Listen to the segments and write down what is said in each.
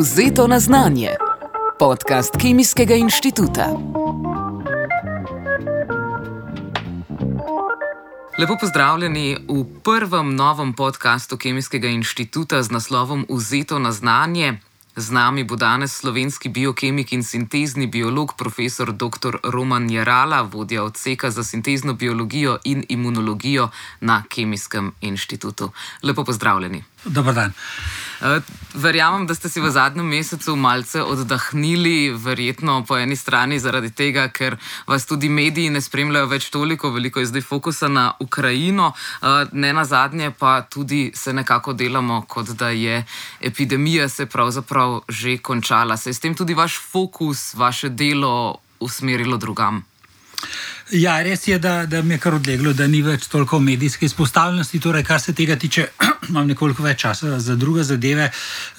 Vzeto na znanje. Podcast Kemijskega inštituta. Lepo pozdravljeni v prvem novem podkastu Kemijskega inštituta z naslovom Vzeto na znanje. Z nami bo danes slovenski biokemik in sintezni biolog, profesor dr. Roman Jarala, vodja odseka za sintezno biologijo in imunologijo na Kemijskem inštitutu. Lepo pozdravljeni. Dobar dan. Verjamem, da ste si v zadnjem mesecu malce oddahnili, verjetno po eni strani zaradi tega, ker vas tudi mediji ne spremljajo več toliko, veliko je zdaj fokusa na Ukrajino, eh, ne na zadnje pa tudi se nekako delamo, kot da je epidemija se pravzaprav že končala. Se je s tem tudi vaš fokus, vaše delo usmerilo drugam? Ja, res je, da, da mi je kar odleglo, da ni več toliko medijske izpostavljenosti. Torej, kar se tega tiče, imam nekoliko več časa za druge zadeve.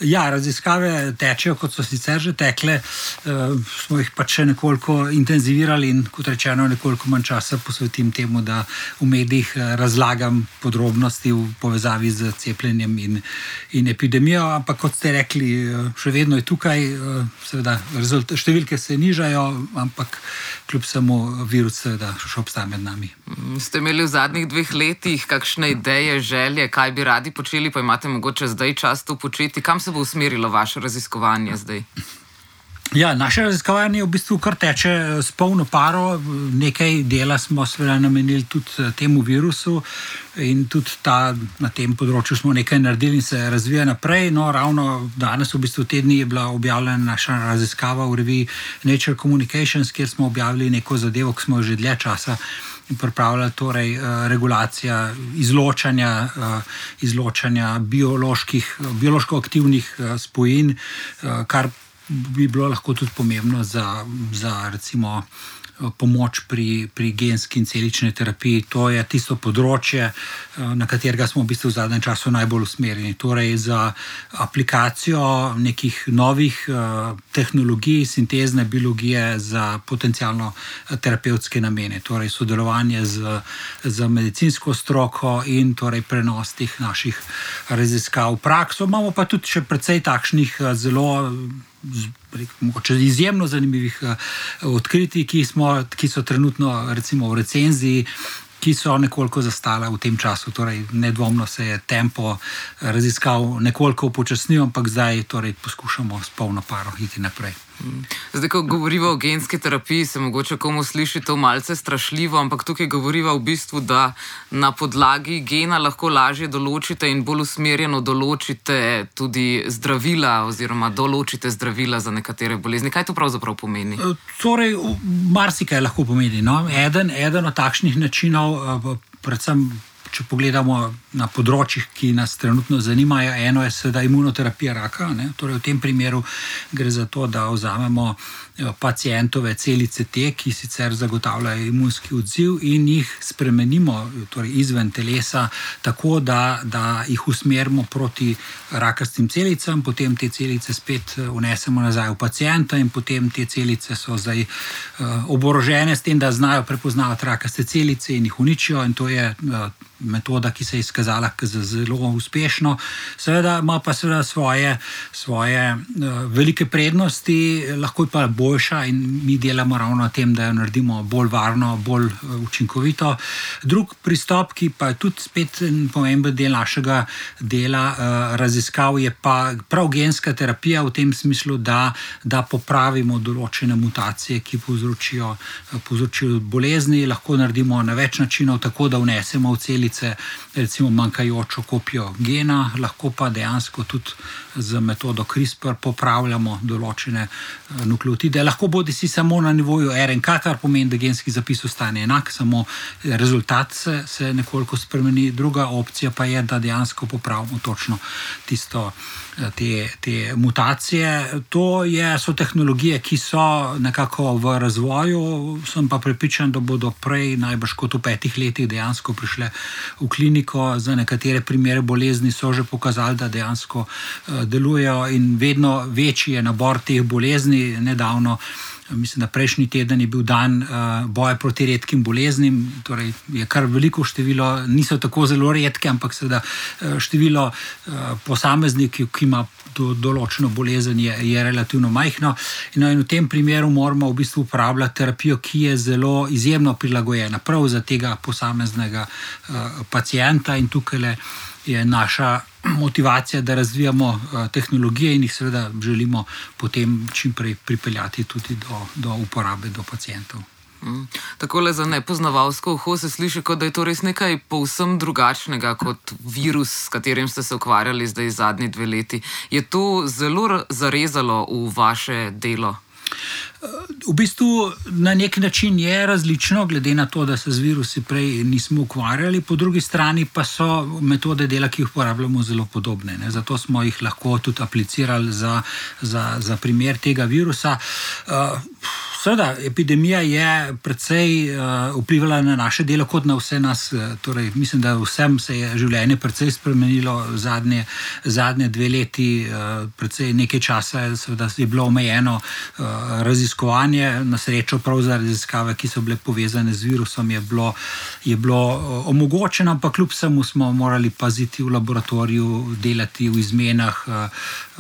Ja, raziskave tečejo, kot so sicer že tekle, uh, smo jih pač še nekoliko intenzivirali in, kot rečeno, nekoliko manj časa posvetim temu, da v medijih eh, razlagam podrobnosti v povezavi z cepljenjem in, in epidemijo. Ampak, kot ste rekli, eh, še vedno je tukaj, uh, seveda, številke se nižajo, ampak kljub samo virus da še obstaja med nami. Mm, ste imeli v zadnjih dveh letih kakšne ideje, želje, kaj bi radi počeli, pa imate mogoče zdaj čas to početi? Kam se bo usmerilo vaše raziskovanje zdaj? Ja, naše raziskovanje v bistvu kar teče s polno paro. Nekaj dela smo seveda namenili tudi temu virusu in tudi ta, na tem področju smo nekaj naredili in se razvija naprej. No, ravno danes, v bistvu tedni, je bila objavljena naša raziskava v reviji Nature Communications, kjer smo objavili neko zadevo, ki smo jo že dlje časa. Pripravljala torej regulacija izločanja, izločanja bioloških, biološko aktivnih spojin, kar bi bilo lahko tudi pomembno za, za recimo, pomoč pri, pri genski in celični terapiji. To je tisto področje, eh, na katerega smo v bistvu v zadnjem času najbolj usmerjeni. Torej, za aplikacijo nekih novih uh, tehnologij, sintezne biologije za potencijalno eh, terapevtske namene, torej sodelovanje z, z medicinsko stroko in torej prenos teh naših raziskav v prakso. Imamo pa tudi še precej takšnih zelo mogoče izjemno zanimivih uh, odkritij, ki, smo, ki so trenutno recimo, v recenziji. Ki so nekoliko zastala v tem času, torej nedvomno se je tempo raziskav nekoliko upočasnil, ampak zdaj torej, poskušamo s polno paro iti naprej. Zdaj, ko govorimo o genski terapiji, se mogoče komu sliši to malce strašljivo, ampak tukaj govorimo v bistvu, da na podlagi gena lahko lažje določite in bolj usmerjeno določite tudi zdravila, oziroma določite zdravila za nekatere bolezni. Kaj to pravzaprav pomeni? E, torej, marsikaj lahko pomeni. No? Eden, eden od takšnih načinov, e, predvsem če pogledamo na področjih, ki nas trenutno zanimajo, eno je seveda imunoterapija raka. Torej, v tem primeru gre za to, da vzamemo pacijentove celice T, ki sicer zagotavljajo imunski odziv, in jih spremenimo torej izven telesa, tako da, da jih usmerimo proti rakastim celicam, potem te celice spet unesemo eh, nazaj v pacijenta, in potem te celice so zdaj uh, oborožene s tem, da znajo prepoznavati rakaste celice in jih uničijo. In to je metoda, ki se je izkazala za zelo uspešno. Seveda ima pa seveda svoje, svoje velike prednosti, lahko pa boljša in mi delamo ravno na tem, da jo naredimo bolj varno, bolj uh, učinkovito. Drug pristop, ki pa je tudi spet pomemben del našega dela uh, raziskav, je pa prav genska terapija v tem smislu, da, da popravimo določene mutacije, ki povzročijo, povzročijo bolezni. Lahko naredimo na več načinov, tako da vnesemo v celi celice, recimo manjkajočo kopijo gena, lahko pa dejansko tudi z metodo CRISPR popravljamo določene eh, nukleotide. Lahko bodi si samo na nivoju RNK, kar pomeni, da genski zapis ostane enak, samo rezultat se, se nekoliko spremeni. Druga opcija pa je, da dejansko popravimo točno tisto. Eh, te, te mutacije. To je, so tehnologije, ki so nekako v razvoju, sem pa prepričan, da bodo prej, najbrž kot v petih letih, dejansko prišle v kliniko. Za nekatere primere bolezni so že pokazali, da dejansko uh, delujejo, in vedno večji je nabor teh bolezni. Nedavno Mislim, da prejšnji teden je bil dan uh, boja proti redkim boleznim, torej je kar veliko število, niso tako zelo redke, ampak seveda število uh, posameznikov, ki ima do, določeno bolezen, je, je relativno majhno. No, in v tem primeru moramo v bistvu uporabljati terapijo, ki je zelo izjemno prilagojena prav za tega posameznega uh, pacijenta in tukaj je naša motivacija, da razvijamo uh, tehnologije in jih seveda želimo potem čim prej pripeljati tudi do, do uporabe do pacijentov. Mm. Tako le za nepoznavalsko uho se sliši, kot da je to res nekaj povsem drugačnega kot virus, s katerim ste se ukvarjali zdaj zadnji dve leti. Je to zelo zarezalo v vaše delo? V bistvu na nek način je različno, glede na to, da se z virusi prej nismo ukvarjali, po drugi strani pa so metode dela, ki jih uporabljamo, zelo podobne. Ne? Zato smo jih lahko tudi aplicirali za, za, za primer tega virusa. Uh, Seveda, epidemija je precej uh, vplivala na naše delo, kot na vse nas. Uh, torej, mislim, da vsem se je življenje precej spremenilo zadnje, zadnje dve leti, uh, precej nekaj časa je, seveda, je bilo omejeno uh, raziskovanje. Na srečo, prav za raziskave, ki so bile povezane z virusom, je bilo, je bilo omogočeno, ampak kljub vsemu smo morali paziti v laboratoriju, delati v izmenah. Uh,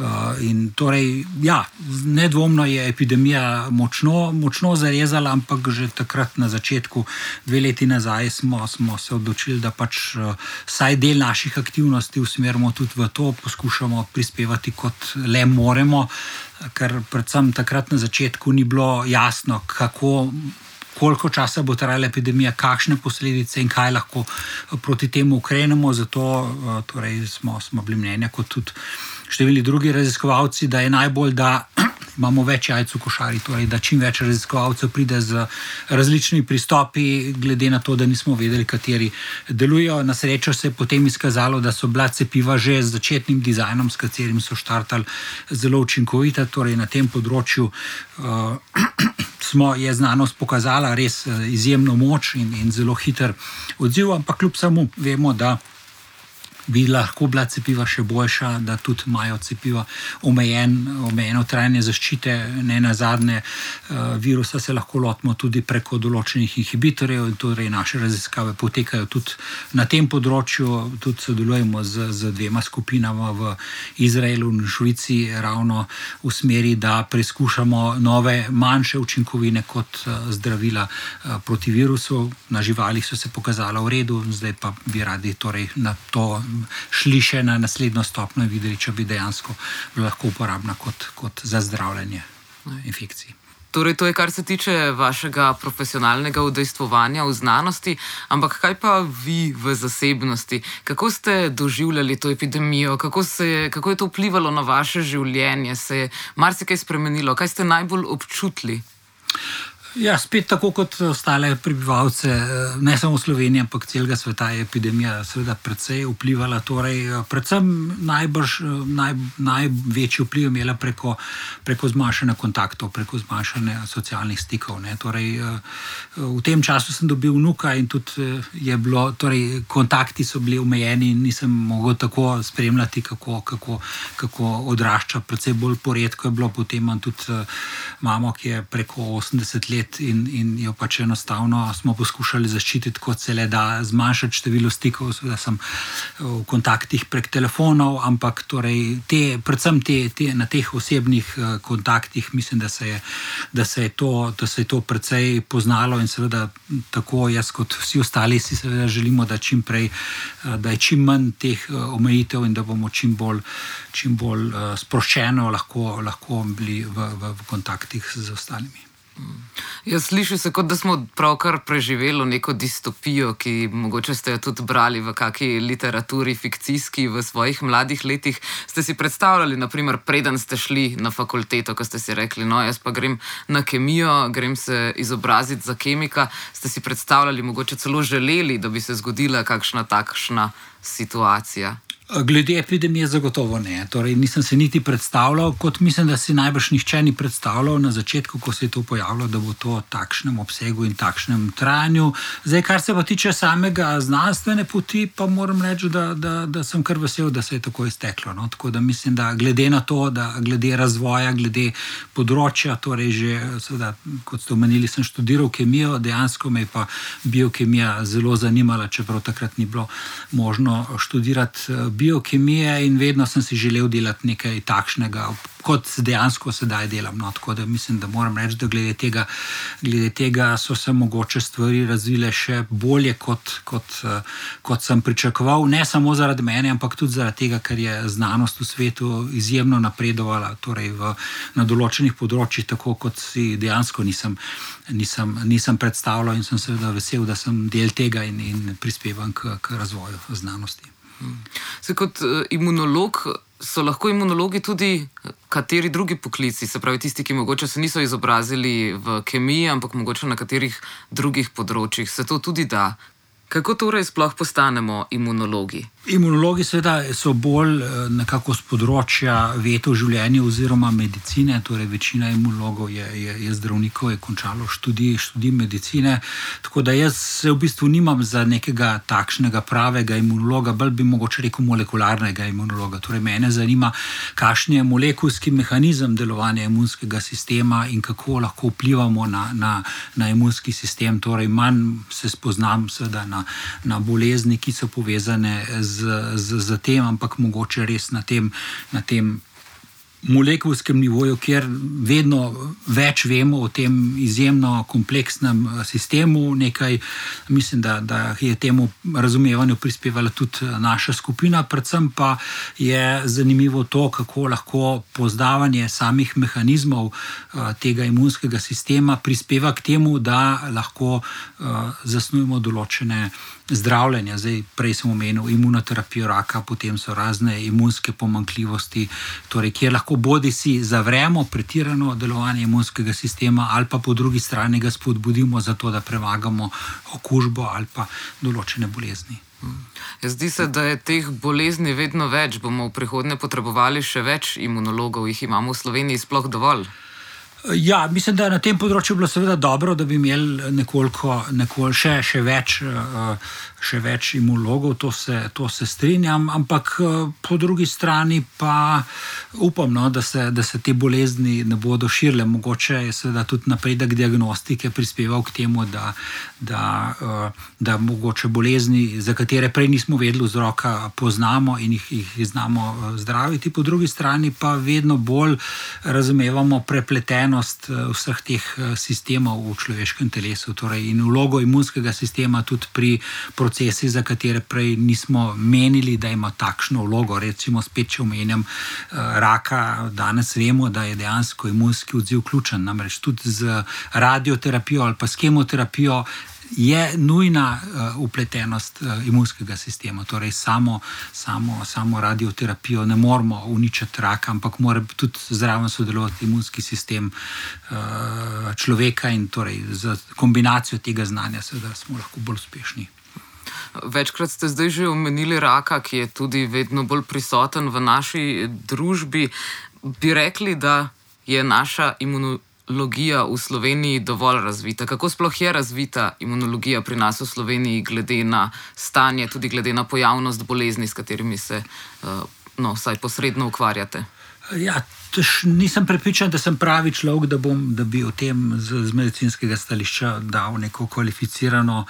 uh, torej, ja, nedvomno je epidemija močno močno zarezala, ampak že takrat na začetku, dve leti nazaj, smo, smo se odločili, da pač uh, vsaj del naših aktivnosti usmerimo tudi v to, poskušamo prispevati kot le moremo, ker predvsem takrat na začetku ni bilo jasno, kako. Koliko časa bo trajala epidemija, kakšne posledice in kaj lahko proti temu ukrenemo. Zato uh, torej smo, smo bili mnenja, kot tudi številni drugi raziskovalci, da je najbolj, da imamo več jajc v košari, torej da čim več raziskovalcev pride z različnimi pristopi, glede na to, da nismo vedeli, kateri delujejo. Na srečo se je potem izkazalo, da so bila cepiva že z začetnim dizajnom, s katerim so štartali zelo učinkovita. Torej na tem področju uh, smo, je znanost pokazala res uh, izjemno moč in, in zelo hiter odziv, ampak kljub samo vemo, da bi lahko bila cepiva še boljša, da tudi imajo cepiva omejen, omejeno trajanje zaščite, ne na zadnje. Uh, virusa se lahko lotimo tudi preko določenih inhibitorjev, in torej naše raziskave potekajo tudi na tem področju. Tudi sodelujemo z, z dvema skupinama v Izraelu in Švici, ravno v smeri, da preizkušamo nove, manjše učinkovine kot uh, zdravila uh, proti virusu. Na živalih so se pokazala v redu, zdaj pa bi radi torej na to šli še na naslednjo stopnjo in videli, če bi dejansko lahko uporabna kot, kot za zdravljenje infekcij. Torej, to je, kar se tiče vašega profesionalnega udejstvovanja v znanosti, ampak kaj pa vi v zasebnosti? Kako ste doživljali to epidemijo, kako, se, kako je to vplivalo na vaše življenje, se je marsikaj spremenilo, kaj ste najbolj občutili? Ja, spet tako kot ostale prebivalce, eh, ne samo Slovenije, ampak celega sveta je epidemija seveda precej vplivala. Torej, eh, predvsem najbrž, eh, naj, največji vpliv imela preko, preko zmanjšanja kontaktov, preko zmanjšanja socialnih stikov. Torej, v tem času sem dobil vnuka in tudi je bilo, torej, kontakti so bili omejeni in nisem mogel tako spremljati, kako, kako, kako odrašča. Predvsej bolj poredko je bilo, potem imam tudi mamo, ki je preko 80 let let in, in jo pač enostavno smo poskušali zaščititi, kot se le da, zmanjšati število stikov, da sem v kontaktih prek telefonov, ampak torej te, predvsem te, te, na teh osebnih uh, kontaktih, mislim, da se, je, da, se to, da se je to precej poznalo in seveda tako jaz, kot vsi ostali, si seveda želimo, da, čim prej, uh, da je čim manj teh omejitev in da bomo čim bolj, čim bolj sproščeno lahko, lahko bili v, v, v kontaktih z ostalimi. Jaz slišim se, kot da smo pravkar preživeli neko distopijo, ki mogoče ste jo tudi brali v kakšni literaturi, fikcijski v svojih mladih letih. Ste si predstavljali, naprimer, preden ste šli na fakulteto, ko ste si rekli, no, jaz pa grem na kemijo, grem se izobraziti za kemika. Ste si predstavljali, mogoče celo želeli, da bi se zgodila kakšna takšna situacija? Glede epidemije, zagotovo ne. Torej, nisem se niti predstavljal, kot mislim, da si najbrž nihče ni predstavljal na začetku, ko se je to pojavilo, da bo to v takšnem obsegu in takšnem trajanju. Zdaj, kar se pa tiče samega znanstvene poti, pa moram reči, da, da, da sem kar vesel, da se je tako izteklo. No? Tako da mislim, da glede na to, da glede razvoja, glede področja, torej že, seveda, kot ste omenili, sem študiral kemijo, dejansko me je pa biokemija zelo zanimala, čeprav takrat ni bilo možno študirati biokemije in vedno sem si želel delati nekaj takšnega, kot dejansko sedaj delam. No, tako da mislim, da moram reči, da glede tega, glede tega so se mogoče stvari razvile še bolje, kot, kot, kot sem pričakoval. Ne samo zaradi mene, ampak tudi zaradi tega, ker je znanost v svetu izjemno napredovala torej v, na določenih področjih, tako kot si dejansko nisem, nisem, nisem predstavljal in sem seveda vesel, da sem del tega in, in prispevam k, k razvoju znanosti. Se kot uh, imunolog so lahko imunologi tudi kateri drugi poklici, se pravi tisti, ki morda se niso izobrazili v kemiji, ampak mogoče na katerih drugih področjih. Se to tudi da? Kako torej sploh postanemo imunologi? Imunologi, seveda, so bolj eh, nekako z področja veta v življenju oziroma medicine. Torej, večina imunologov je, je, je zdravnikov, je končalo študij, študij medicine. Tako da jaz se v bistvu nimam za nekega takšnega pravega imunologa, bolj bi mogoče rekel molekularnega imunologa. Torej, mene zanima, kakšen je molekulski mehanizem delovanja imunskega sistema in kako lahko vplivamo na, na, na imunski sistem. Torej, manj se spoznam na, na bolezni, ki so povezane z z, z, z tem, ampak mogoče res na tem, na tem molekulskem nivoju, kjer vedno več vemo o tem izjemno kompleksnem eh, sistemu. Nekaj, mislim, da, da je temu razumevanju prispevala tudi eh, naša skupina, predvsem pa je zanimivo to, kako lahko poznavanje samih mehanizmov eh, tega imunskega sistema prispeva k temu, da lahko zasnujemo določene. Zdravljenje, zdaj prej sem omenil imunoterapijo raka, potem so razne imunske pomankljivosti, torej, kjer lahko bodi si zavremo pretirano delovanje imunskega sistema, ali pa po drugi strani ga spodbudimo za to, da premagamo okužbo ali pa določene bolezni. Ja, zdi se, da je teh bolezni vedno več. Bomo v prihodnje potrebovali še več imunologov, jih imamo v Sloveniji sploh dovolj. Ja, mislim, da je na tem področju bilo seveda dobro, da bi imeli nekoliko, nekoliko še, še več. Uh, še več imunologov, to se, to se strinjam, ampak eh, po drugi strani pa upam, no, da, se, da se te bolezni ne bodo širile. Mogoče je seveda tudi napredek diagnostike prispeval k temu, da, da, eh, da mogoče bolezni, za katere prej nismo vedeli vzroka, poznamo in jih, jih znamo eh, zdraviti. Po drugi strani pa vedno bolj razumevamo prepletenost vseh teh sistemov v človeškem telesu torej in vlogo imunskega sistema tudi pri procesu procesi, za katere prej nismo menili, da ima takšno vlogo. Recimo, spet, če omenjam uh, raka, danes vemo, da je dejansko imunski odziv ključen. Namreč tudi z radioterapijo ali pa s kemoterapijo. Je nujna uh, upletenost uh, imunskega sistema, torej samo, samo, samo radioterapijo ne moramo uničiti raka, ampak mora tudi zraven sodelovati imunski sistem uh, človeka in torej z kombinacijo tega znanja, seveda, smo lahko bolj uspešni. Večkrat ste zdaj že omenili raka, ki je tudi vedno bolj prisoten v naši družbi. Bi rekli, da je naša imunologija v Sloveniji dovolj razvita? Kako sploh je razvita imunologija pri nas v Sloveniji, glede na stanje, tudi glede na pojavnost bolezni, s katerimi se uh, no, vsaj posredno ukvarjate? Ja, tež, nisem prepričan, da sem pravi človek, da, bom, da bi o tem z, z medicinskega stališča dal neko kvalificirano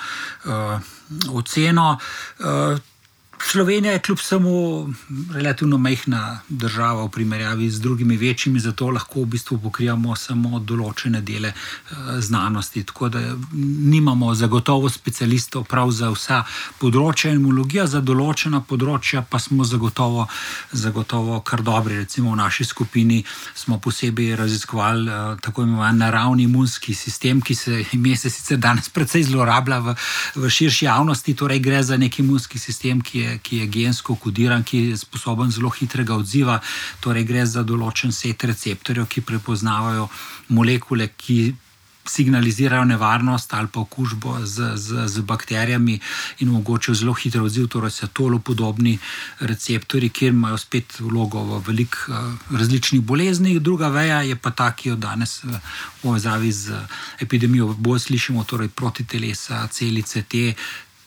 uh, oceno. Uh, Slovenija je kljub samo relativno majhna država v primerjavi z drugimi večjimi, zato lahko v bistvu pokrivamo samo določene dele eh, znanosti. Tako da nimamo zagotovo specialistov prav za vsa področja imunologije, za določena področja pa smo zagotovo, zagotovo kar dobri. Recimo v naši skupini smo posebej raziskovali uh, tako imenovan naravni imunski sistem, ki se ime se sicer danes precej zlorablja v, v širši javnosti, torej gre za nek imunski sistem, ki je ki je gensko kodiran, ki je sposoben zelo hitrega odziva. Torej, gre za določen set receptorjev, ki prepoznavajo molekule, ki signalizirajo nevarnost ali pa okužbo z, z, z bakterijami in omogočajo zelo hitro odziv, torej so tolo podobni receptori, kjer imajo spet vlogo v velik uh, različnih boleznih. Druga veja je pa ta, ki jo danes v povezavi z epidemijo bolj slišimo, torej protitelesa, celice, te.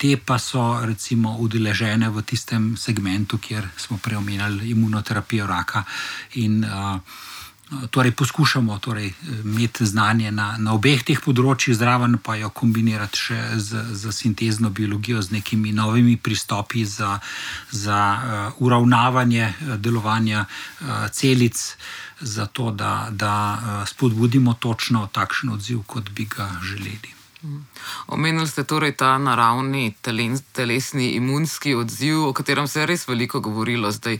Te pa so, recimo, udeležene v tistem segmentu, kjer smo preomenjali imunoterapijo raka. In, uh, torej poskušamo torej, imeti znanje na, na obeh teh področjih, zraven pa jo kombinirati še z, z sintezno biologijo, z nekimi novimi pristopi za, za uh, uravnavanje uh, delovanja uh, celic, zato da, da spodbudimo točno takšen odziv, kot bi ga želeli. Omenili ste torej ta naravni telesni imunski odziv, o katerem se je res veliko govorilo zdaj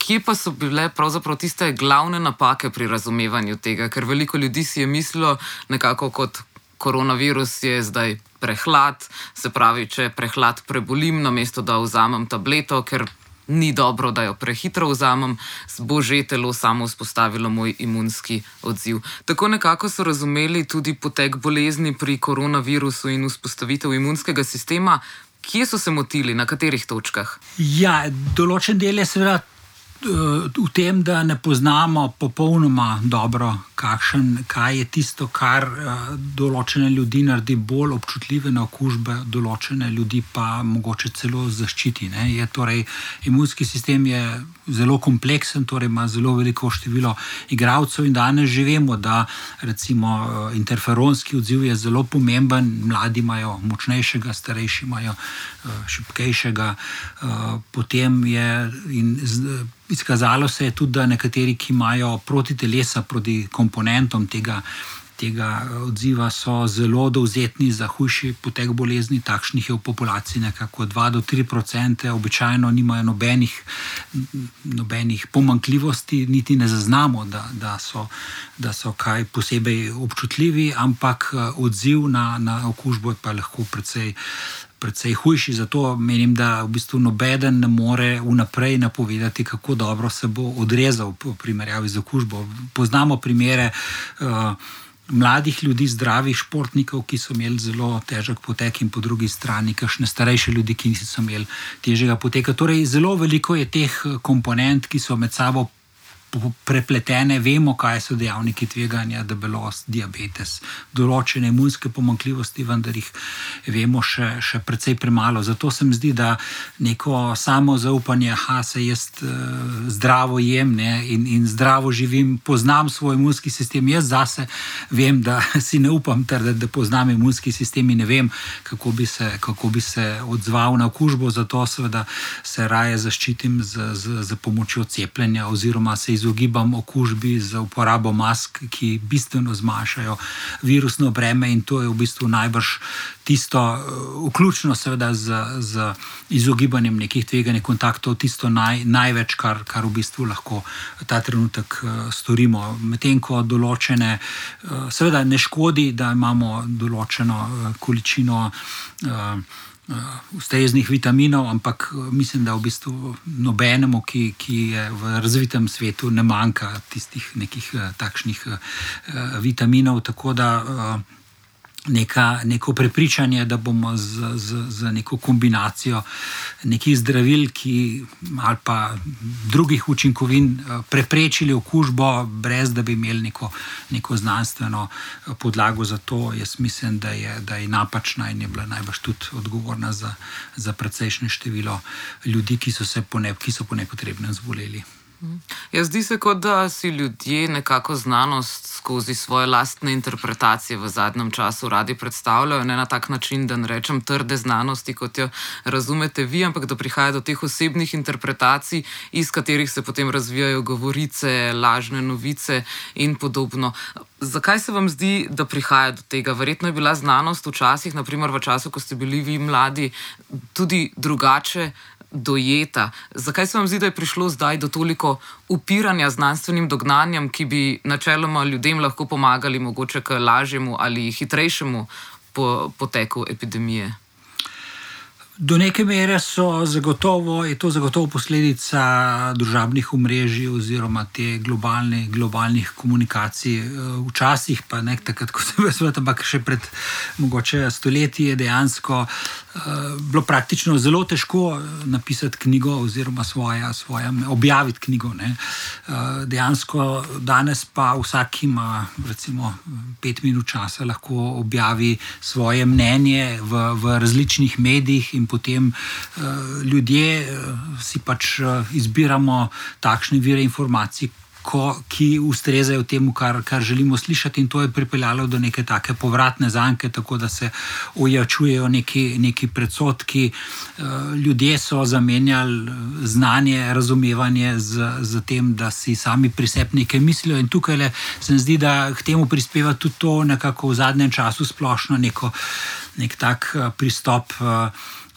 kje pa so bile pravzaprav tiste glavne napake pri razumevanju tega? Ker veliko ljudi si je mislilo, nekako kot koronavirus je zdaj prehlad, se pravi, če prehlad prebolim, namesto da vzamem tableto, ker ni dobro, da jo prehitro vzamem, bo že telo samo vzpostavilo moj imunski odziv. Tako nekako so razumeli tudi potek bolezni pri koronavirusu in vzpostavitev imunskega sistema. Kje so se motili, na katerih točkah? Ja, določen del je seveda v tem, da ne poznamo popolnoma dobro, kakšen, kaj je tisto, kar eh, določene ljudi naredi bolj občutljive na okužbe, določene ljudi pa mogoče celo zaščiti. Je, torej, imunski sistem je zelo kompleksen, torej ima zelo veliko število igralcev in danes že vemo, da recimo eh, interferonski odziv je zelo pomemben. Mladi imajo močnejšega, starejši imajo eh, šipkejšega, potem je in. Izkazalo se je tudi, da nekateri, ki imajo proti telesa, proti komponentom tega, tega eh, odziva, so zelo dovzetni za hujši potek bolezni. Takšnih je v populaciji nekako 2 do 3 odstotke, običajno nimajo nobenih, nobenih pomankljivosti, niti ne zaznamo, da, da, so, da so kaj posebej občutljivi, ampak eh, odziv na, na okužbo je pa lahko precej precej hujši. Zato menim, da v bistvu noben ne more vnaprej napovedati, kako dobro se bo odrezal v primerjavi z okužbo. Poznamo primere. Uh, Mladih ljudi, zdravih športnikov, ki so imeli zelo težek potek, in po drugi strani, kakšne starejše ljudi, ki niso imeli težjega poteka. Torej, zelo veliko je teh komponent, ki so med sabo prepletene, vemo, kaj so dejavniki tveganja, debelost, diabetes, določene imunske pomankljivosti, vendar jih vemo še, še precej premalo. Zato se mi zdi, da neko samo zaupanje, da se jaz uh, zdravo jem ne, in, in zdravo živim, poznam svoj imunski sistem, jaz zase vem, da si ne upam trditi, da poznam imunski sistem in ne vem, kako bi se, kako bi se odzval na okužbo, zato seveda se raje zaščitim z, z, z pomočjo cepljenja oziroma se izogibam izogibam okužbi z uporabo mask, ki bistveno zmanjšajo virusno breme in to je v bistvu najbrž tisto, eh, vključno seveda z, z izogibanjem nekih tveganih kontaktov, tisto naj, največ, kar, kar v bistvu lahko ta trenutek uh, storimo. Medtem ko določene, uh, seveda ne škodi, da imamo določeno količino. Uh, ustreznih vitaminov, ampak uh, mislim, da v bistvu nobenemu, ki, ki je v razvitem svetu, ne manjka tistih nekih uh, takšnih vitaminov. Tako da uh, neka, neko prepričanje, da bomo z, z, z neko kombinacijo nekih zdravil ki, ali pa drugih učinkovin eh, preprečili okužbo, brez da bi imeli neko, neko znanstveno eh, podlago za to. Jaz mislim, da je, da je napačna in je bila najbrž tudi odgovorna za, za precejšnje število ljudi, ki so po, ne, ki so po nepotrebnem zboleli. Ja, zdi se, kot da si ljudje nekako znanost skozi svoje lastne interpretacije v zadnjem času radi predstavljajo. Ne na tak način, da ne rečem trde znanosti, kot jo razumete vi, ampak da prihaja do teh osebnih interpretacij, iz katerih se potem razvijajo govorice, lažne novice in podobno. Zakaj se vam zdi, da prihaja do tega? Verjetno je bila znanost včasih, naprimer v času, ko ste bili vi mladi, tudi drugače dojeta. Zakaj se vam zdi, da je prišlo zdaj do toliko upiranja znanstvenim dognanjem, ki bi načeloma ljudem lahko pomagali, mogoče k lažjemu ali hitrejšemu po, poteku epidemije? Do neke mere zagotovo, je to zagotovo posledica družabnih omrežij oziroma te globalne, globalnih komunikacij. Eh, včasih pa ne takrat, ko sem bil svet, ampak še pred mogoče stoletji je dejansko bilo praktično zelo težko napisati knjigo oziroma svoja, svoja, objaviti knjigo. Uh, dejansko danes pa vsak ima recimo pet minut časa, lahko objavi svoje mnenje v, v različnih medijih in potem uh, ljudje si pač izbiramo takšne vire informacij. Ko, ki ustrezajo temu, kar, kar želimo slišati, in to je pripeljalo do neke take povratne zanke, tako da se ojačujejo neki, neki predsotki. Ljudje so zamenjali znanje, razumevanje z, z tem, da si sami pri sebi nekaj mislijo. In tukaj le, se mi zdi, da k temu prispeva tudi to, nekako v zadnjem času splošno neko, nek tak pristop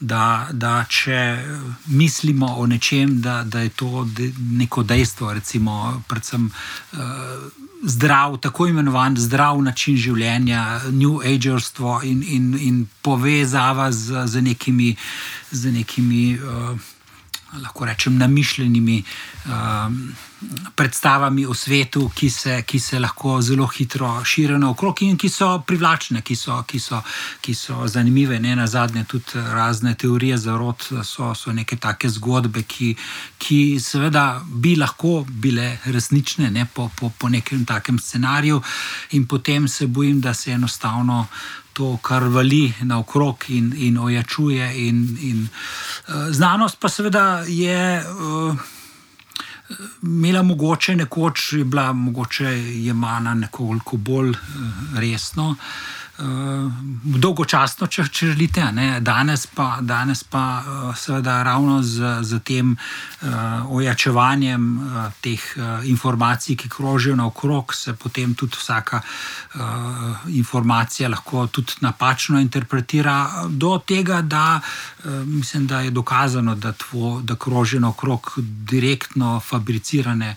da, da če mislimo o nečem, da, da je to de, neko dejstvo, recimo, predvsem uh, zdrav, tako imenovan zdrav način življenja, New Agerstvo in, in, in povezava z, z nekimi. Z nekimi uh, lahko rečem, namišljenimi um, predstavami o svetu, ki se, ki se lahko zelo hitro širijo naokrog in ki so privlačne, ki so, ki so, ki so zanimive. Ne na zadnje, tudi razne teorije za rod so, so neke take zgodbe, ki, ki seveda bi lahko bile resnične ne, po, po, po nekem takem scenariju, in potem se bojim, da se enostavno to, kar vali naokrog in, in ojačuje. In, in, uh, znanost pa seveda je. Uh, Mila mogoče nekoč je bila mogoče jemana nekoliko bolj uh, resno, uh, dolgočasno, če, če želite. Ne? Danes pa, danes pa uh, seveda ravno z, z tem uh, ojačevanjem uh, teh uh, informacij, ki krožijo naokrog, se potem tudi vsaka uh, informacija lahko tudi napačno interpretira. Do tega, da uh, mislim, da je dokazano, da, tvo, da krožijo naokrog direktno fabricirane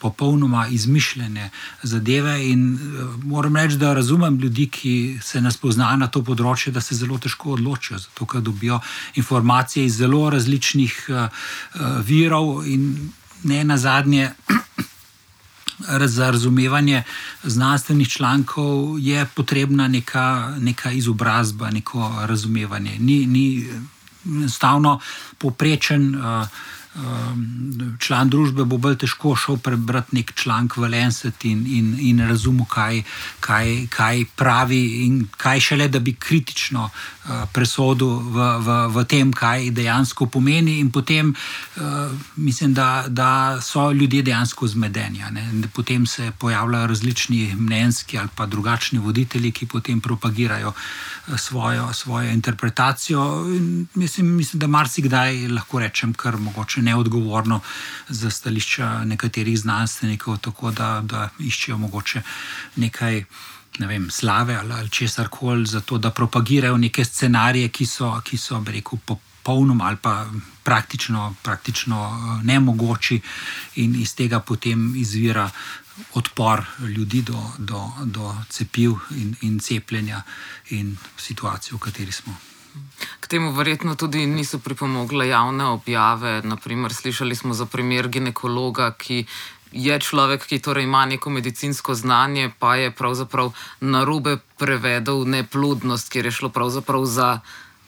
popolnoma izmišljene zadeve. In uh, moram reči, da razumem ljudi, ki se ne spoznajo na to področje, da se zelo težko odločijo, zato ker dobijo informacije iz zelo različnih uh, uh, virov in ne na zadnje. Za razumevanje znanstvenih člankov je potrebna neka, neka izobrazba, neko razumevanje. Ni, ni enostavno poprečen. Uh, član družbe bo bolj težko šel prebrati nek članek v Lancet in, in, in razumeti, kaj, kaj, kaj pravi, in kaj šele, da bi kritično uh, presodil v, v, v tem, kaj dejansko pomeni. In potem uh, mislim, da, da so ljudje dejansko zmedeni. Potem se pojavljajo različni mnenjski ali pa drugačni voditelji, ki potem propagirajo uh, svojo, svojo interpretacijo. Mislim, mislim, da marsikdaj lahko rečem, kar mogoče neodgovorno za stališča nekaterih znanstvenikov, tako da, da iščejo mogoče nekaj. Ne vem, slave ali, ali česar koli, zato da propagirajo neke scenarije, ki so, ki so rekel, popolnoma ali pa praktično, praktično eh, nemogoči, in iz tega potem izvira odpor ljudi do, do, do cepiv in, in cepljenja in situacijo, v kateri smo. K temu verjetno tudi niso pripomogle javne objave. Naprimer, slišali smo za primer ginekologa, ki je človek, ki torej ima neko medicinsko znanje, pa je pravzaprav na robe prevedel neplodnost, ker je šlo pravzaprav za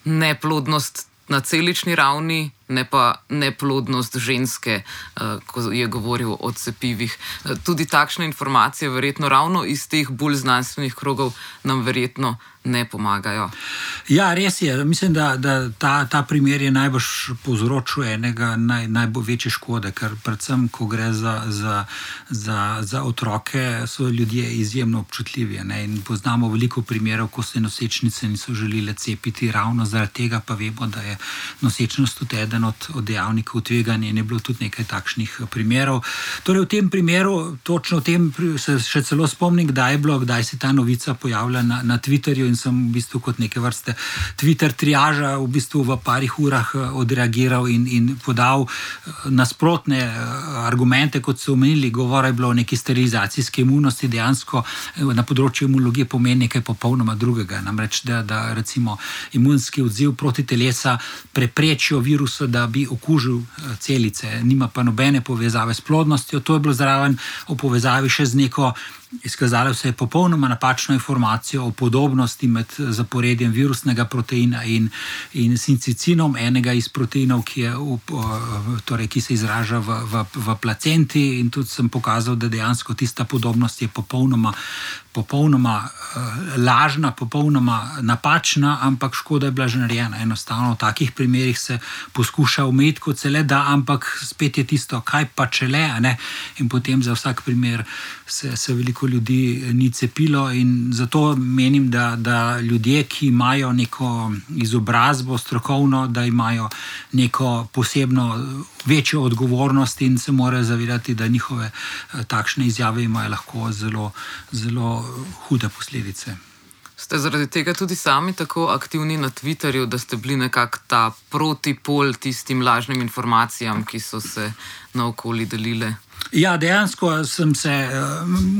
neplodnost na celični ravni, ne pa neplodnost ženske, uh, ko je govoril o cepivih. Uh, tudi takšne informacije, verjetno ravno iz teh bolj znanstvenih krogov, nam verjetno ne pomagajo. Ja, res je. Mislim, da, da ta, ta primer je najbolj povzročil enega naj, največje škode, ker predvsem, ko gre za, za, za, za otroke, so ljudje izjemno občutljivi. Ne? In poznamo veliko primerov, ko se nosečnice niso želeli cepiti, ravno zaradi tega pa vemo, da je nosečnost tudi eden od, od dejavnikov tveganja in je bilo tudi nekaj takšnih primerov. Torej, v tem primeru, točno v tem, se še celo spomnim, kdaj je bilo, kdaj se je ta novica pojavila na, na Twitterju in sem v bistvu kot neke vrste Twitter triaža v bistvu v parih urah eh, odreagiral in, in podal nasprotne argumente, kot so omenili. Govora je bilo o neki sterilizacijski imunosti, dejansko na področju imunologije pomeni nekaj popolnoma drugega. Namreč, da, da recimo imunski odziv proti telesa preprečijo virusa, da bi okužil celice, nima pa nobene povezave s plodnostjo. To je bilo zraven v povezavi še z neko Izkazalo se je popolnoma napačno informacijo o podobnosti med zaporedjem virusnega proteina in, in sincicinom, enega iz proteinov, ki, je, torej, ki se izraža v, v, v placenti. In tudi sem pokazal, da dejansko tista podobnost je popolnoma, popolnoma uh, lažna, popolnoma napačna, ampak škoda je bila že narejena. Enostavno v takih primerih se poskuša umeti, kot se le da, ampak spet je tisto, kaj pa če le. In potem za vsak primer se, se veliko ljudi ni cepilo. Zato menim, da, da ljudje, ki imajo neko izobrazbo strokovno, da imajo neko posebno večjo odgovornost in se morajo zavedati, da njihove eh, takšne izjave imajo lahko zelo, zelo hude posledice. Ste zaradi tega tudi sami tako aktivni na Twitterju, da ste bili nekako ta protipol tistim lažnim informacijam, ki so se naokoli delile? Ja, dejansko sem se, eh,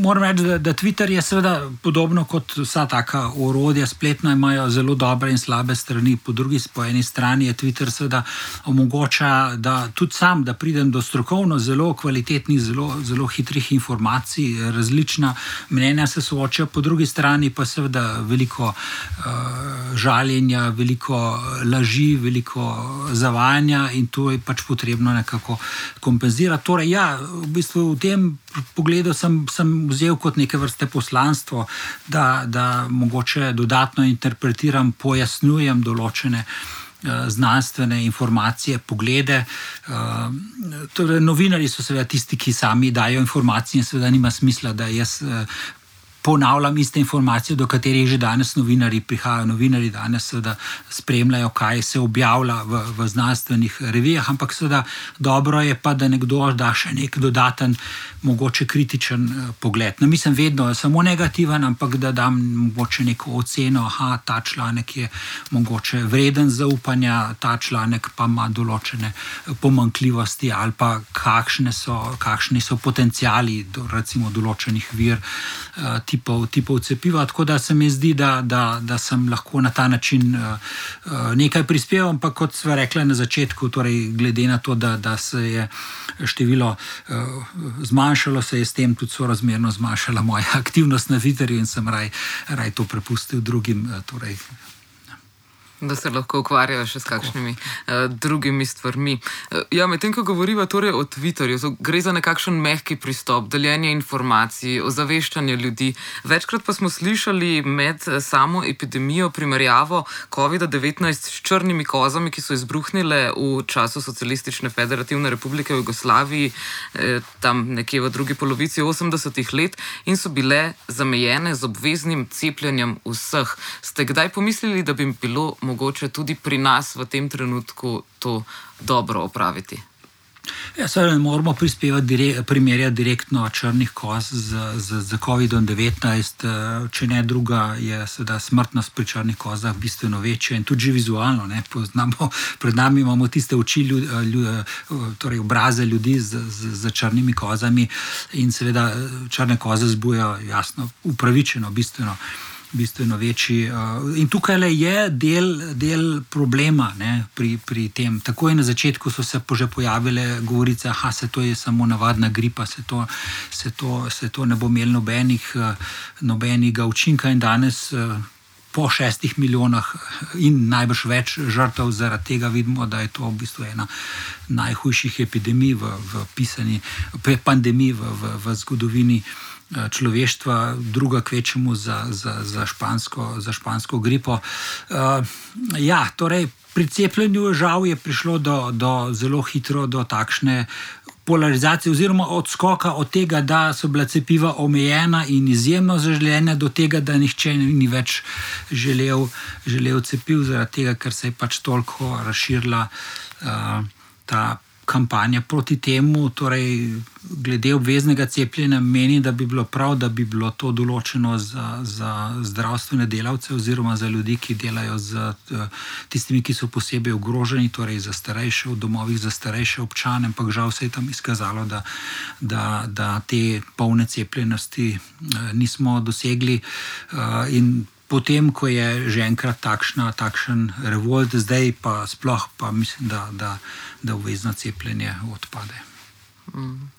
moram reči, da, da Twitter je seveda podobno kot vsa taka orodja, spletna imajo zelo dobre in slabe strani. Po drugi po eni strani je Twitter seveda omogoča, da tudi sam, da pridem do strokovno zelo kvalitetnih, zelo, zelo hitrih informacij, različna mnenja se soočajo, po drugi strani pa seveda veliko uh, žaljenja, veliko laži, veliko zavajanja in to je pač potrebno nekako kompenzirati. Torej, ja, v bistvu v tem pogledu sem, sem vzel kot neke vrste poslanstvo, da, da mogoče dodatno interpretiram, pojasnjujem določene. Eh, znanstvene informacije, poglede. Eh, torej, novinari so seveda tisti, ki sami dajo informacije, in seveda nima smisla, da jaz eh, ponavljam iste informacije, do katerih že danes novinari prihajajo. Novinari danes seveda spremljajo, kaj se objavlja v, v znanstvenih revijah, ampak seveda dobro je pa, da nekdo da še nek dodaten, mogoče kritičen uh, pogled. Ne mislim vedno samo negativen, ampak da dam mogoče neko oceno, da ta članek je mogoče vreden zaupanja, ta članek pa ima določene eh, pomankljivosti ali pa kakšne so, kakšni so potencijali do recimo določenih vir. Tipov, tipov cepiva. Tako da se mi zdi, da, da, da sem lahko na ta način uh, uh, nekaj prispeval, ampak kot smo rekli na začetku, torej glede na to, da, da se je število uh, zmanjšalo, se je s tem tudi sorazmerno zmanjšala moja aktivnost na Twitterju in sem raj, raj to prepustil drugim. Uh, torej, Da se lahko ukvarjajo še s kakšnimi uh, drugimi stvarmi. Uh, ja, Medtem ko govorimo torej o Twitterju, to gre za nekakšen mehki pristop, deljenje informacij, ozaveščanje ljudi. Večkrat pa smo slišali med eh, samo epidemijo primerjavo COVID-19 s črnimi kozami, ki so izbruhnile v času Socialistične federativne republike Jugoslaviji, eh, tam nekje v drugi polovici 80-ih let in so bile zamejene z obveznim cepljenjem vseh. Ste kdaj pomislili, da bi bilo mogoče tudi pri nas v tem trenutku to dobro opraviti. Ja, seveda ne moramo prispevati direk, primerjati direktno črnih koz z, z, z COVID-19. Eh, če ne druga, je seveda smrtnost pri črnih kozah bistveno večja in tudi vizualno. Poznamo, pred nami imamo tiste oči, ljud, eh, ljud, eh, torej obraze ljudi z, z, z črnimi kozami in seveda črne koze zbujajo, jasno, upravičeno, bistveno bistveno večji. Eh, in tukaj je del, del problema ne, pri, pri tem. Takoj na začetku so se že pojavile govorice, da se to je samo navadna gripa, se to, se to, se to ne bo imelo nobenih, eh, nobenega učinka in danes. Eh, po šestih milijonah in najbrž več žrtev, zaradi tega vidimo, da je to v bistvu ena najhujših epidemij v, v pisani, pandemij v, v, v zgodovini uh, človeštva, druga kvečemu za, za, za, špansko, za špansko gripo. Uh, ja, torej, pri cepljenju žal je prišlo do, do zelo hitro do takšne. Polarizacije, oziroma odskoka od tega, da so bila cepiva omejena in izjemno zaželjena, do tega, da nihče ni več želel, želel cepiv, zaradi tega, ker se je pač toliko razširila uh, ta kampanja proti temu, torej glede obveznega cepljenja, meni, da bi bilo prav, da bi bilo to določeno za, za zdravstvene delavce oziroma za ljudi, ki delajo z tistimi, ki so posebej ogroženi, torej za starejše v domovih, za starejše občane, ampak žal se je tam izkazalo, da, da, da te polne cepljenosti nismo dosegli. In potem, ko je že enkrat takšna, takšen revolt, zdaj pa sploh, pa mislim, da, da, da obvezno cepljenje odpade. Mm.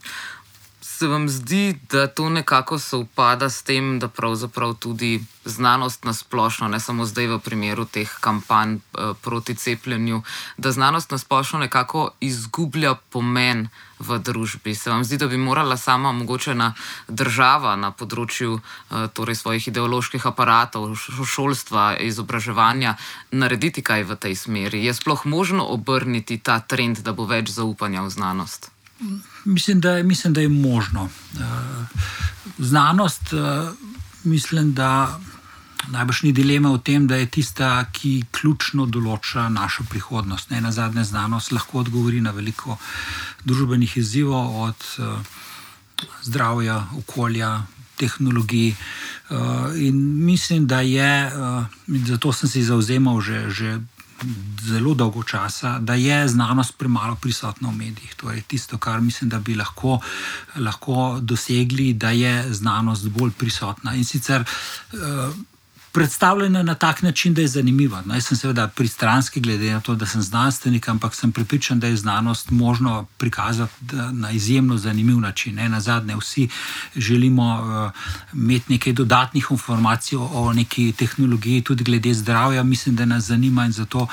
Se vam zdi, da to nekako sovpada s tem, da pravzaprav tudi znanost na splošno, ne samo zdaj v primeru teh kampanj eh, proti cepljenju, da znanost na splošno nekako izgublja pomen v družbi. Se vam zdi, da bi morala sama mogoče na država na področju eh, torej svojih ideoloških aparatov, šolstva, izobraževanja narediti kaj v tej smeri? Je sploh možno obrniti ta trend, da bo več zaupanja v znanost? Mislim, da, mislim, da je možno. Eh, znanost, eh, mislim, da najbrž ni dileme o tem, da je tista, ki ključno določa našo prihodnost. Ne na zadnje, znanost lahko odgovori na veliko družbenih izzivov, od uh, zdravja, okolja, tehnologij. Uh, in mislim, da je, uh, zato sem se zauzemal že, že zelo dolgo časa, da je znanost premalo prisotna v medijih. To je tisto, kar mislim, da bi lahko, lahko dosegli, da je znanost bolj prisotna. In sicer. Uh, predstavljena na tak način, da je zanimiva. No, jaz sem seveda pristranski, glede na to, da sem znanstvenik, ampak sem prepričan, da je znanost možno prikazati na izjemno zanimiv način. Ne? Na zadnje, vsi želimo uh, imeti nekaj dodatnih informacij o neki tehnologiji, tudi glede zdravja, mislim, da nas zanima in zato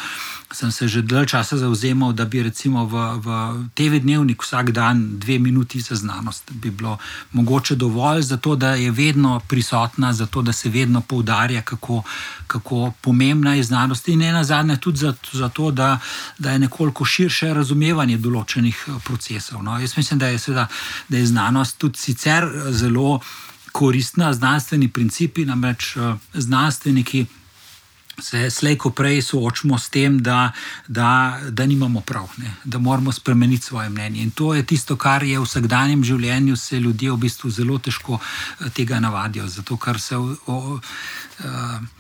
sem se že dalj časa zauzemal, da bi recimo v, v TV dnevnik vsak dan dve minuti za znanost. Bi bilo mogoče dovolj za to, da je vedno prisotna, za to, da se vedno poudarja, kako, kako pomembna je znanost in ena zadnja tudi za, za to, da, da je nekoliko širše razumevanje določenih procesov. No, jaz mislim, da je, seveda, da je znanost tudi sicer zelo koristna, znanstveni principi, namreč znanstveniki se slejko prej soočamo s tem, da, da, da nimamo prav, ne? da moramo spremeniti svoje mnenje. In to je tisto, kar je v vsakdanjem življenju, se ljudje v bistvu zelo težko eh, tega navadijo. Zato, ker se. O, o, uh,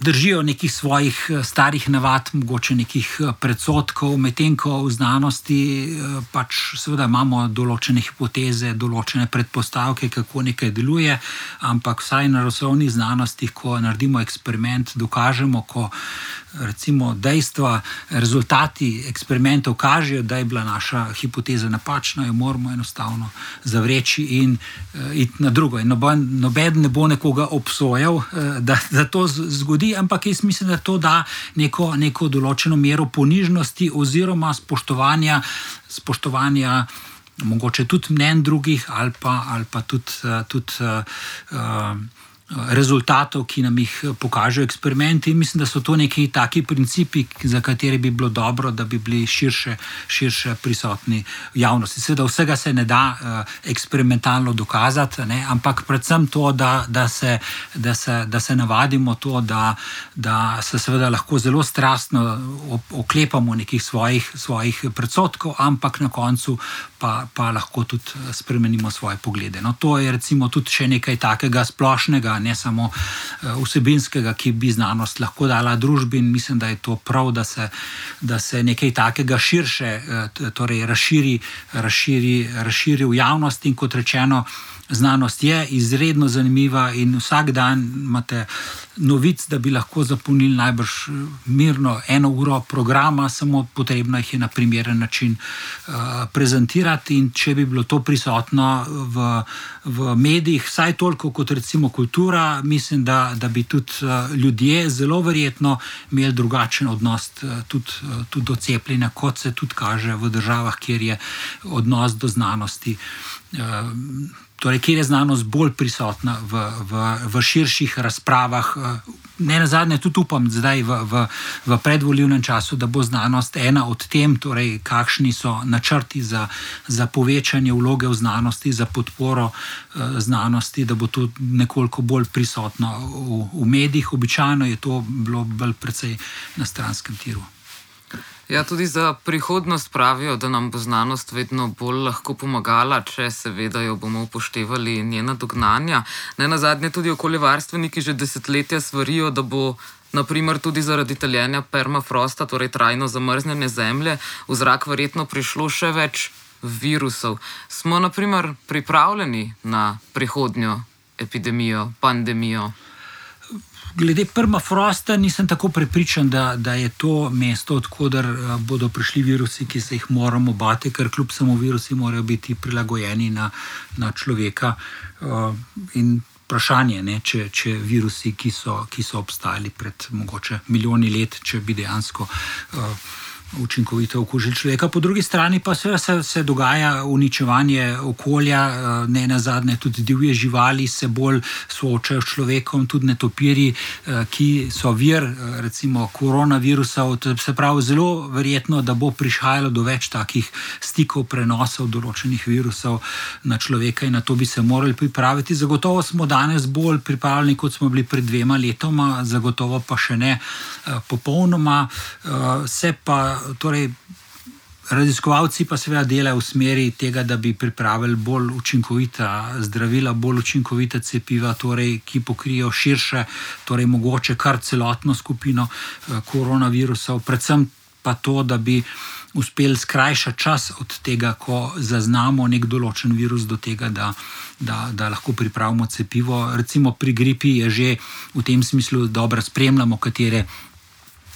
držijo nekih svojih eh, starih navad, mogoče nekih eh, predsotkov, medtem ko v znanosti eh, pač seveda imamo določene hipoteze, določene predpostavke, kako nekaj deluje, ampak vsaj na razvojnih znanostih, ko naredimo eksperiment, dokažemo, ko recimo dejstva, rezultati eksperimentov kažejo, da je bila naša hipoteza napačna, jo moramo enostavno zavreči in uh, iti na drugo. In noben, noben ne bo nekoga obsojal, uh, da, da to zgodi ampak jaz mislim, da to da neko, neko določeno mero ponižnosti oziroma spoštovanja, spoštovanja mogoče tudi mnen drugih ali pa, ali pa tudi. tudi uh, rezultatov, ki nam jih pokažejo eksperimenti. Mislim, da so to neki taki principi, za katere bi bilo dobro, da bi bili širše, širše prisotni javnosti. Seveda, vsega se ne da uh, eksperimentalno dokazati, ne? ampak predvsem to, da, da, se, da, se, da se navadimo to, da, da se seveda lahko zelo strastno oklepamo nekih svojih, svojih predsotkov, ampak na koncu pa, pa lahko tudi spremenimo svoje poglede. No, to je recimo tudi še nekaj takega splošnega ne samo eh, vsebinskega, ki bi znanost lahko dala družbi. In mislim, da je to prav, da se, da se nekaj takega širše, eh, torej razširi, razširi, razširi v javnosti in kot rečeno. Znanost je izredno zanimiva, in vsak dan imate novic, da bi lahko zapolnili najbrž eh, mirno eno uro programa, samo potrebno jih je na primeren način uh, prezentirati. In če bi bilo to prisotno v, v medijih, vsaj toliko kot recimo kultura, mislim, da, da bi tudi uh, ljudje zelo verjetno imeli drugačen odnos uh, tudi, uh, tudi do cepljenja, kot se tudi kaže v državah, kjer je odnos do znanosti. Uh, torej, kjer je znanost bolj prisotna v, v, v širših razpravah. Eh, ne na zadnje, tudi upam, zdaj v, v, v predvoljivnem času, da bo znanost ena od tem, torej, kakšni so načrti za, za povečanje vloge v znanosti, za podporo uh, znanosti, da bo to nekoliko bolj prisotno v, v medijih. Običajno je to bilo bolj na stranskem tiru. Ja, tudi za prihodnost pravijo, da nam bo znanost vedno bolj lahko pomagala, če seveda jo bomo upoštevali njena dognanja. Ne na zadnje tudi okoljevarstveniki že desetletja svarijo, da bo naprimer tudi zaradi taljenja permafrosta, torej trajno zamrznjene zemlje, v zrak verjetno prišlo še več virusov. Smo naprimer pripravljeni na prihodnjo epidemijo, pandemijo. Glede permafrosta nisem tako prepričan, da, da je to mesto, odkuder eh, bodo prišli virusi, ki se jih moramo bati, ker kljub samo virusi morajo biti prilagojeni na, na človeka. Uh, in vprašanje, ne, če, če virusi, ki so, ki so obstajali pred mogoče milijoni let, če bi dejansko. Uh, učinkovito okužili človeka, po drugi strani pa se, se, se dogaja uničevanje okolja, eh, ne na zadnje, tudi divje živali se bolj soočajo s človekom, tudi netopiri, eh, ki so vir, eh, recimo, koronavirusa. Se pravi, zelo verjetno, da bo prihajalo do več takih stikov, prenosov določenih virusov na človeka in na to bi se morali pripraviti. Zagotovo smo danes bolj pripravljeni, kot smo bili pred dvema letoma, zagotovo pa še ne popolnoma. Se pa torej, raziskovalci pa seveda delajo v smeri tega, da bi pripravili bolj učinkovita zdravila, bolj učinkovita cepiva, torej, ki pokrijejo širše, torej mogoče kar celotno skupino eh, koronavirusov, predvsem pa to, da bi. Uspeli skrajšati čas od tega, ko zaznamo nek določen virus, do tega, da, da, da lahko pripravimo cepivo. Recimo pri gripi je že v tem smislu dobro spremljamo, katere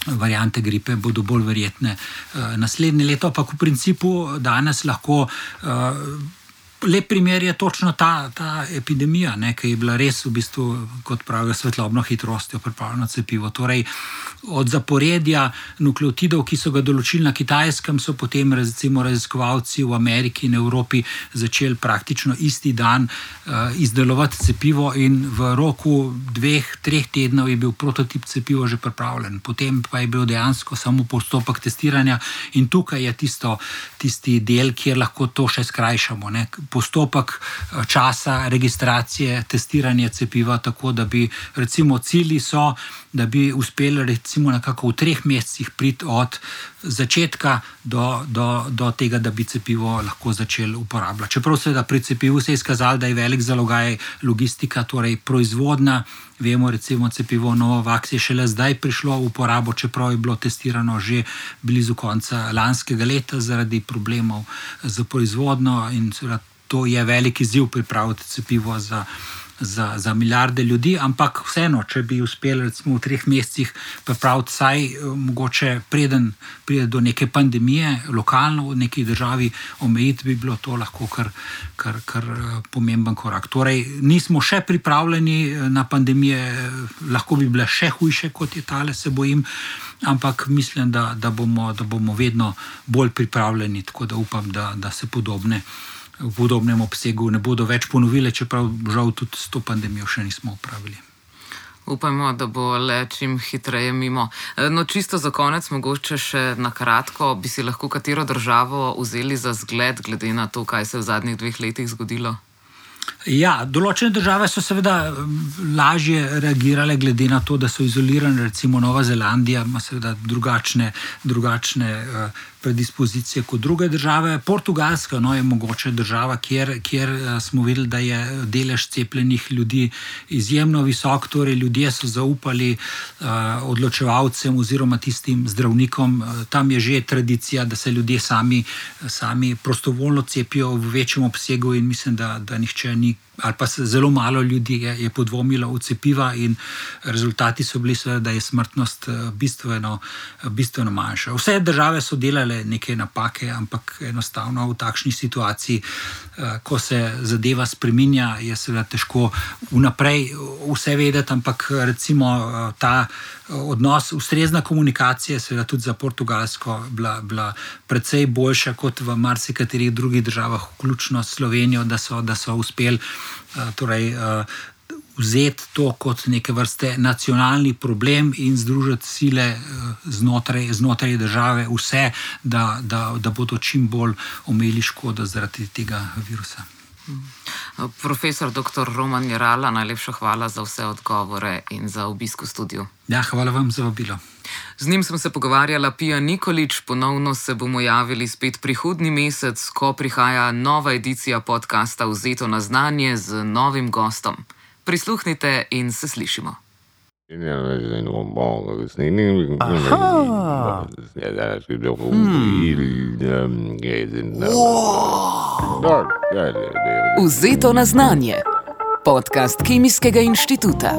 variante gripe bodo bolj verjetne uh, naslednje leto, ampak v principu danes lahko. Lep primer je točno ta, ta epidemija, ne, ki je bila res, v bistvu, kot pravijo, svetlobno hitrostjo pripravljena cepivo. Torej, od zaporedja nukleotidov, ki so ga določili na Kitajskem, so potem recimo, raziskovalci v Ameriki in Evropi začeli praktično isti dan uh, izdelovati cepivo, in v roku dveh, treh tednov je bil prototip cepiva že pripravljen. Potem pa je bil dejansko samo postopek testiranja, in tukaj je tisto, tisti del, kjer lahko to še skrajšamo. Ne postopek eh, časa registracije, testiranja cepiva, tako da bi, recimo, cilji so, da bi uspeli, recimo, nekako v treh mesecih priti od začetka do, do, do tega, da bi cepivo lahko začeli uporabljati. Čeprav se da pri cepivu se je izkazalo, da je velik zalogaj logistika, torej proizvodna. Vemo, recimo, cepivo Novavax je šele zdaj prišlo v uporabo, čeprav je bilo testirano že blizu konca lanskega leta zaradi problemov z proizvodnjo in seveda to je velik izziv pripraviti cepivo za, za, za milijarde ljudi, ampak vseeno, če bi uspeli recimo, v treh mesecih pripraviti vsaj eh, mogoče preden pride do neke pandemije, lokalno v neki državi omejiti, bi bilo to lahko kar, kar, kar eh, pomemben korak. Torej, nismo še pripravljeni eh, na pandemije, lahko bi bile še hujše, kot je tale, se bojim. Ampak mislim, da, da, bomo, da bomo vedno bolj pripravljeni, tako da upam, da, da se podobne v podobnem obsegu ne bodo več ponovile, čeprav žal tudi s to pandemijo še nismo upravili. Upajmo, da bo le čim hitreje mimo. No, čisto za konec, mogoče še na kratko, bi si lahko katero državo vzeli za zgled, glede na to, kaj se je v zadnjih dveh letih zgodilo? Ja, določene države so seveda lažje reagirale, glede na to, da so izolirane, recimo Nova Zelandija ima seveda drugačne. drugačne uh, predispozicije kot druge države. Portugalska no, je mogoče država, kjer, kjer eh, smo videli, da je delež cepljenih ljudi izjemno visok. Torej, ljudje so zaupali uh, odločevalcem oziroma tistim zdravnikom. Tam je že tradicija, da se ljudje sami, sami prostovoljno cepijo v večjem obsegu, in mislim, da, da nihče ni ali pa zelo malo ljudi je, je podvomilo v cepiva, in rezultati so bili, seveda, da je smrtnost eh, bistveno, eh, bistveno manjša. Vse države so delale neke napake, ampak enostavno v takšni situaciji, eh, ko se zadeva spremenja, je seveda težko vnaprej vse vedeti, ampak recimo ta odnos, ustrezna komunikacija, seveda tudi za Portugalsko, bila, bila precej boljša kot v marsikaterih drugih državah, vključno s Slovenijo, da so, so uspeli torej, uh, vzeti to kot neke vrste nacionalni problem in združiti sile uh, znotraj, znotraj države, vse, da, da, da bodo čim bolj omejili škodo zaradi tega virusa. Profesor dr. Roman Jarala, najlepša hvala za vse odgovore in za obisk v studiu. Ja, hvala vam za vabilo. Z njim sem se pogovarjala Pija Nikolič, ponovno se bomo javili spet prihodnji mesec, ko prihaja nova edicija podcasta Vzeto na znanje z novim gostom. Prisluhnite in se slišimo. Vzeto na znanje. Podcast Kemijskega inštituta.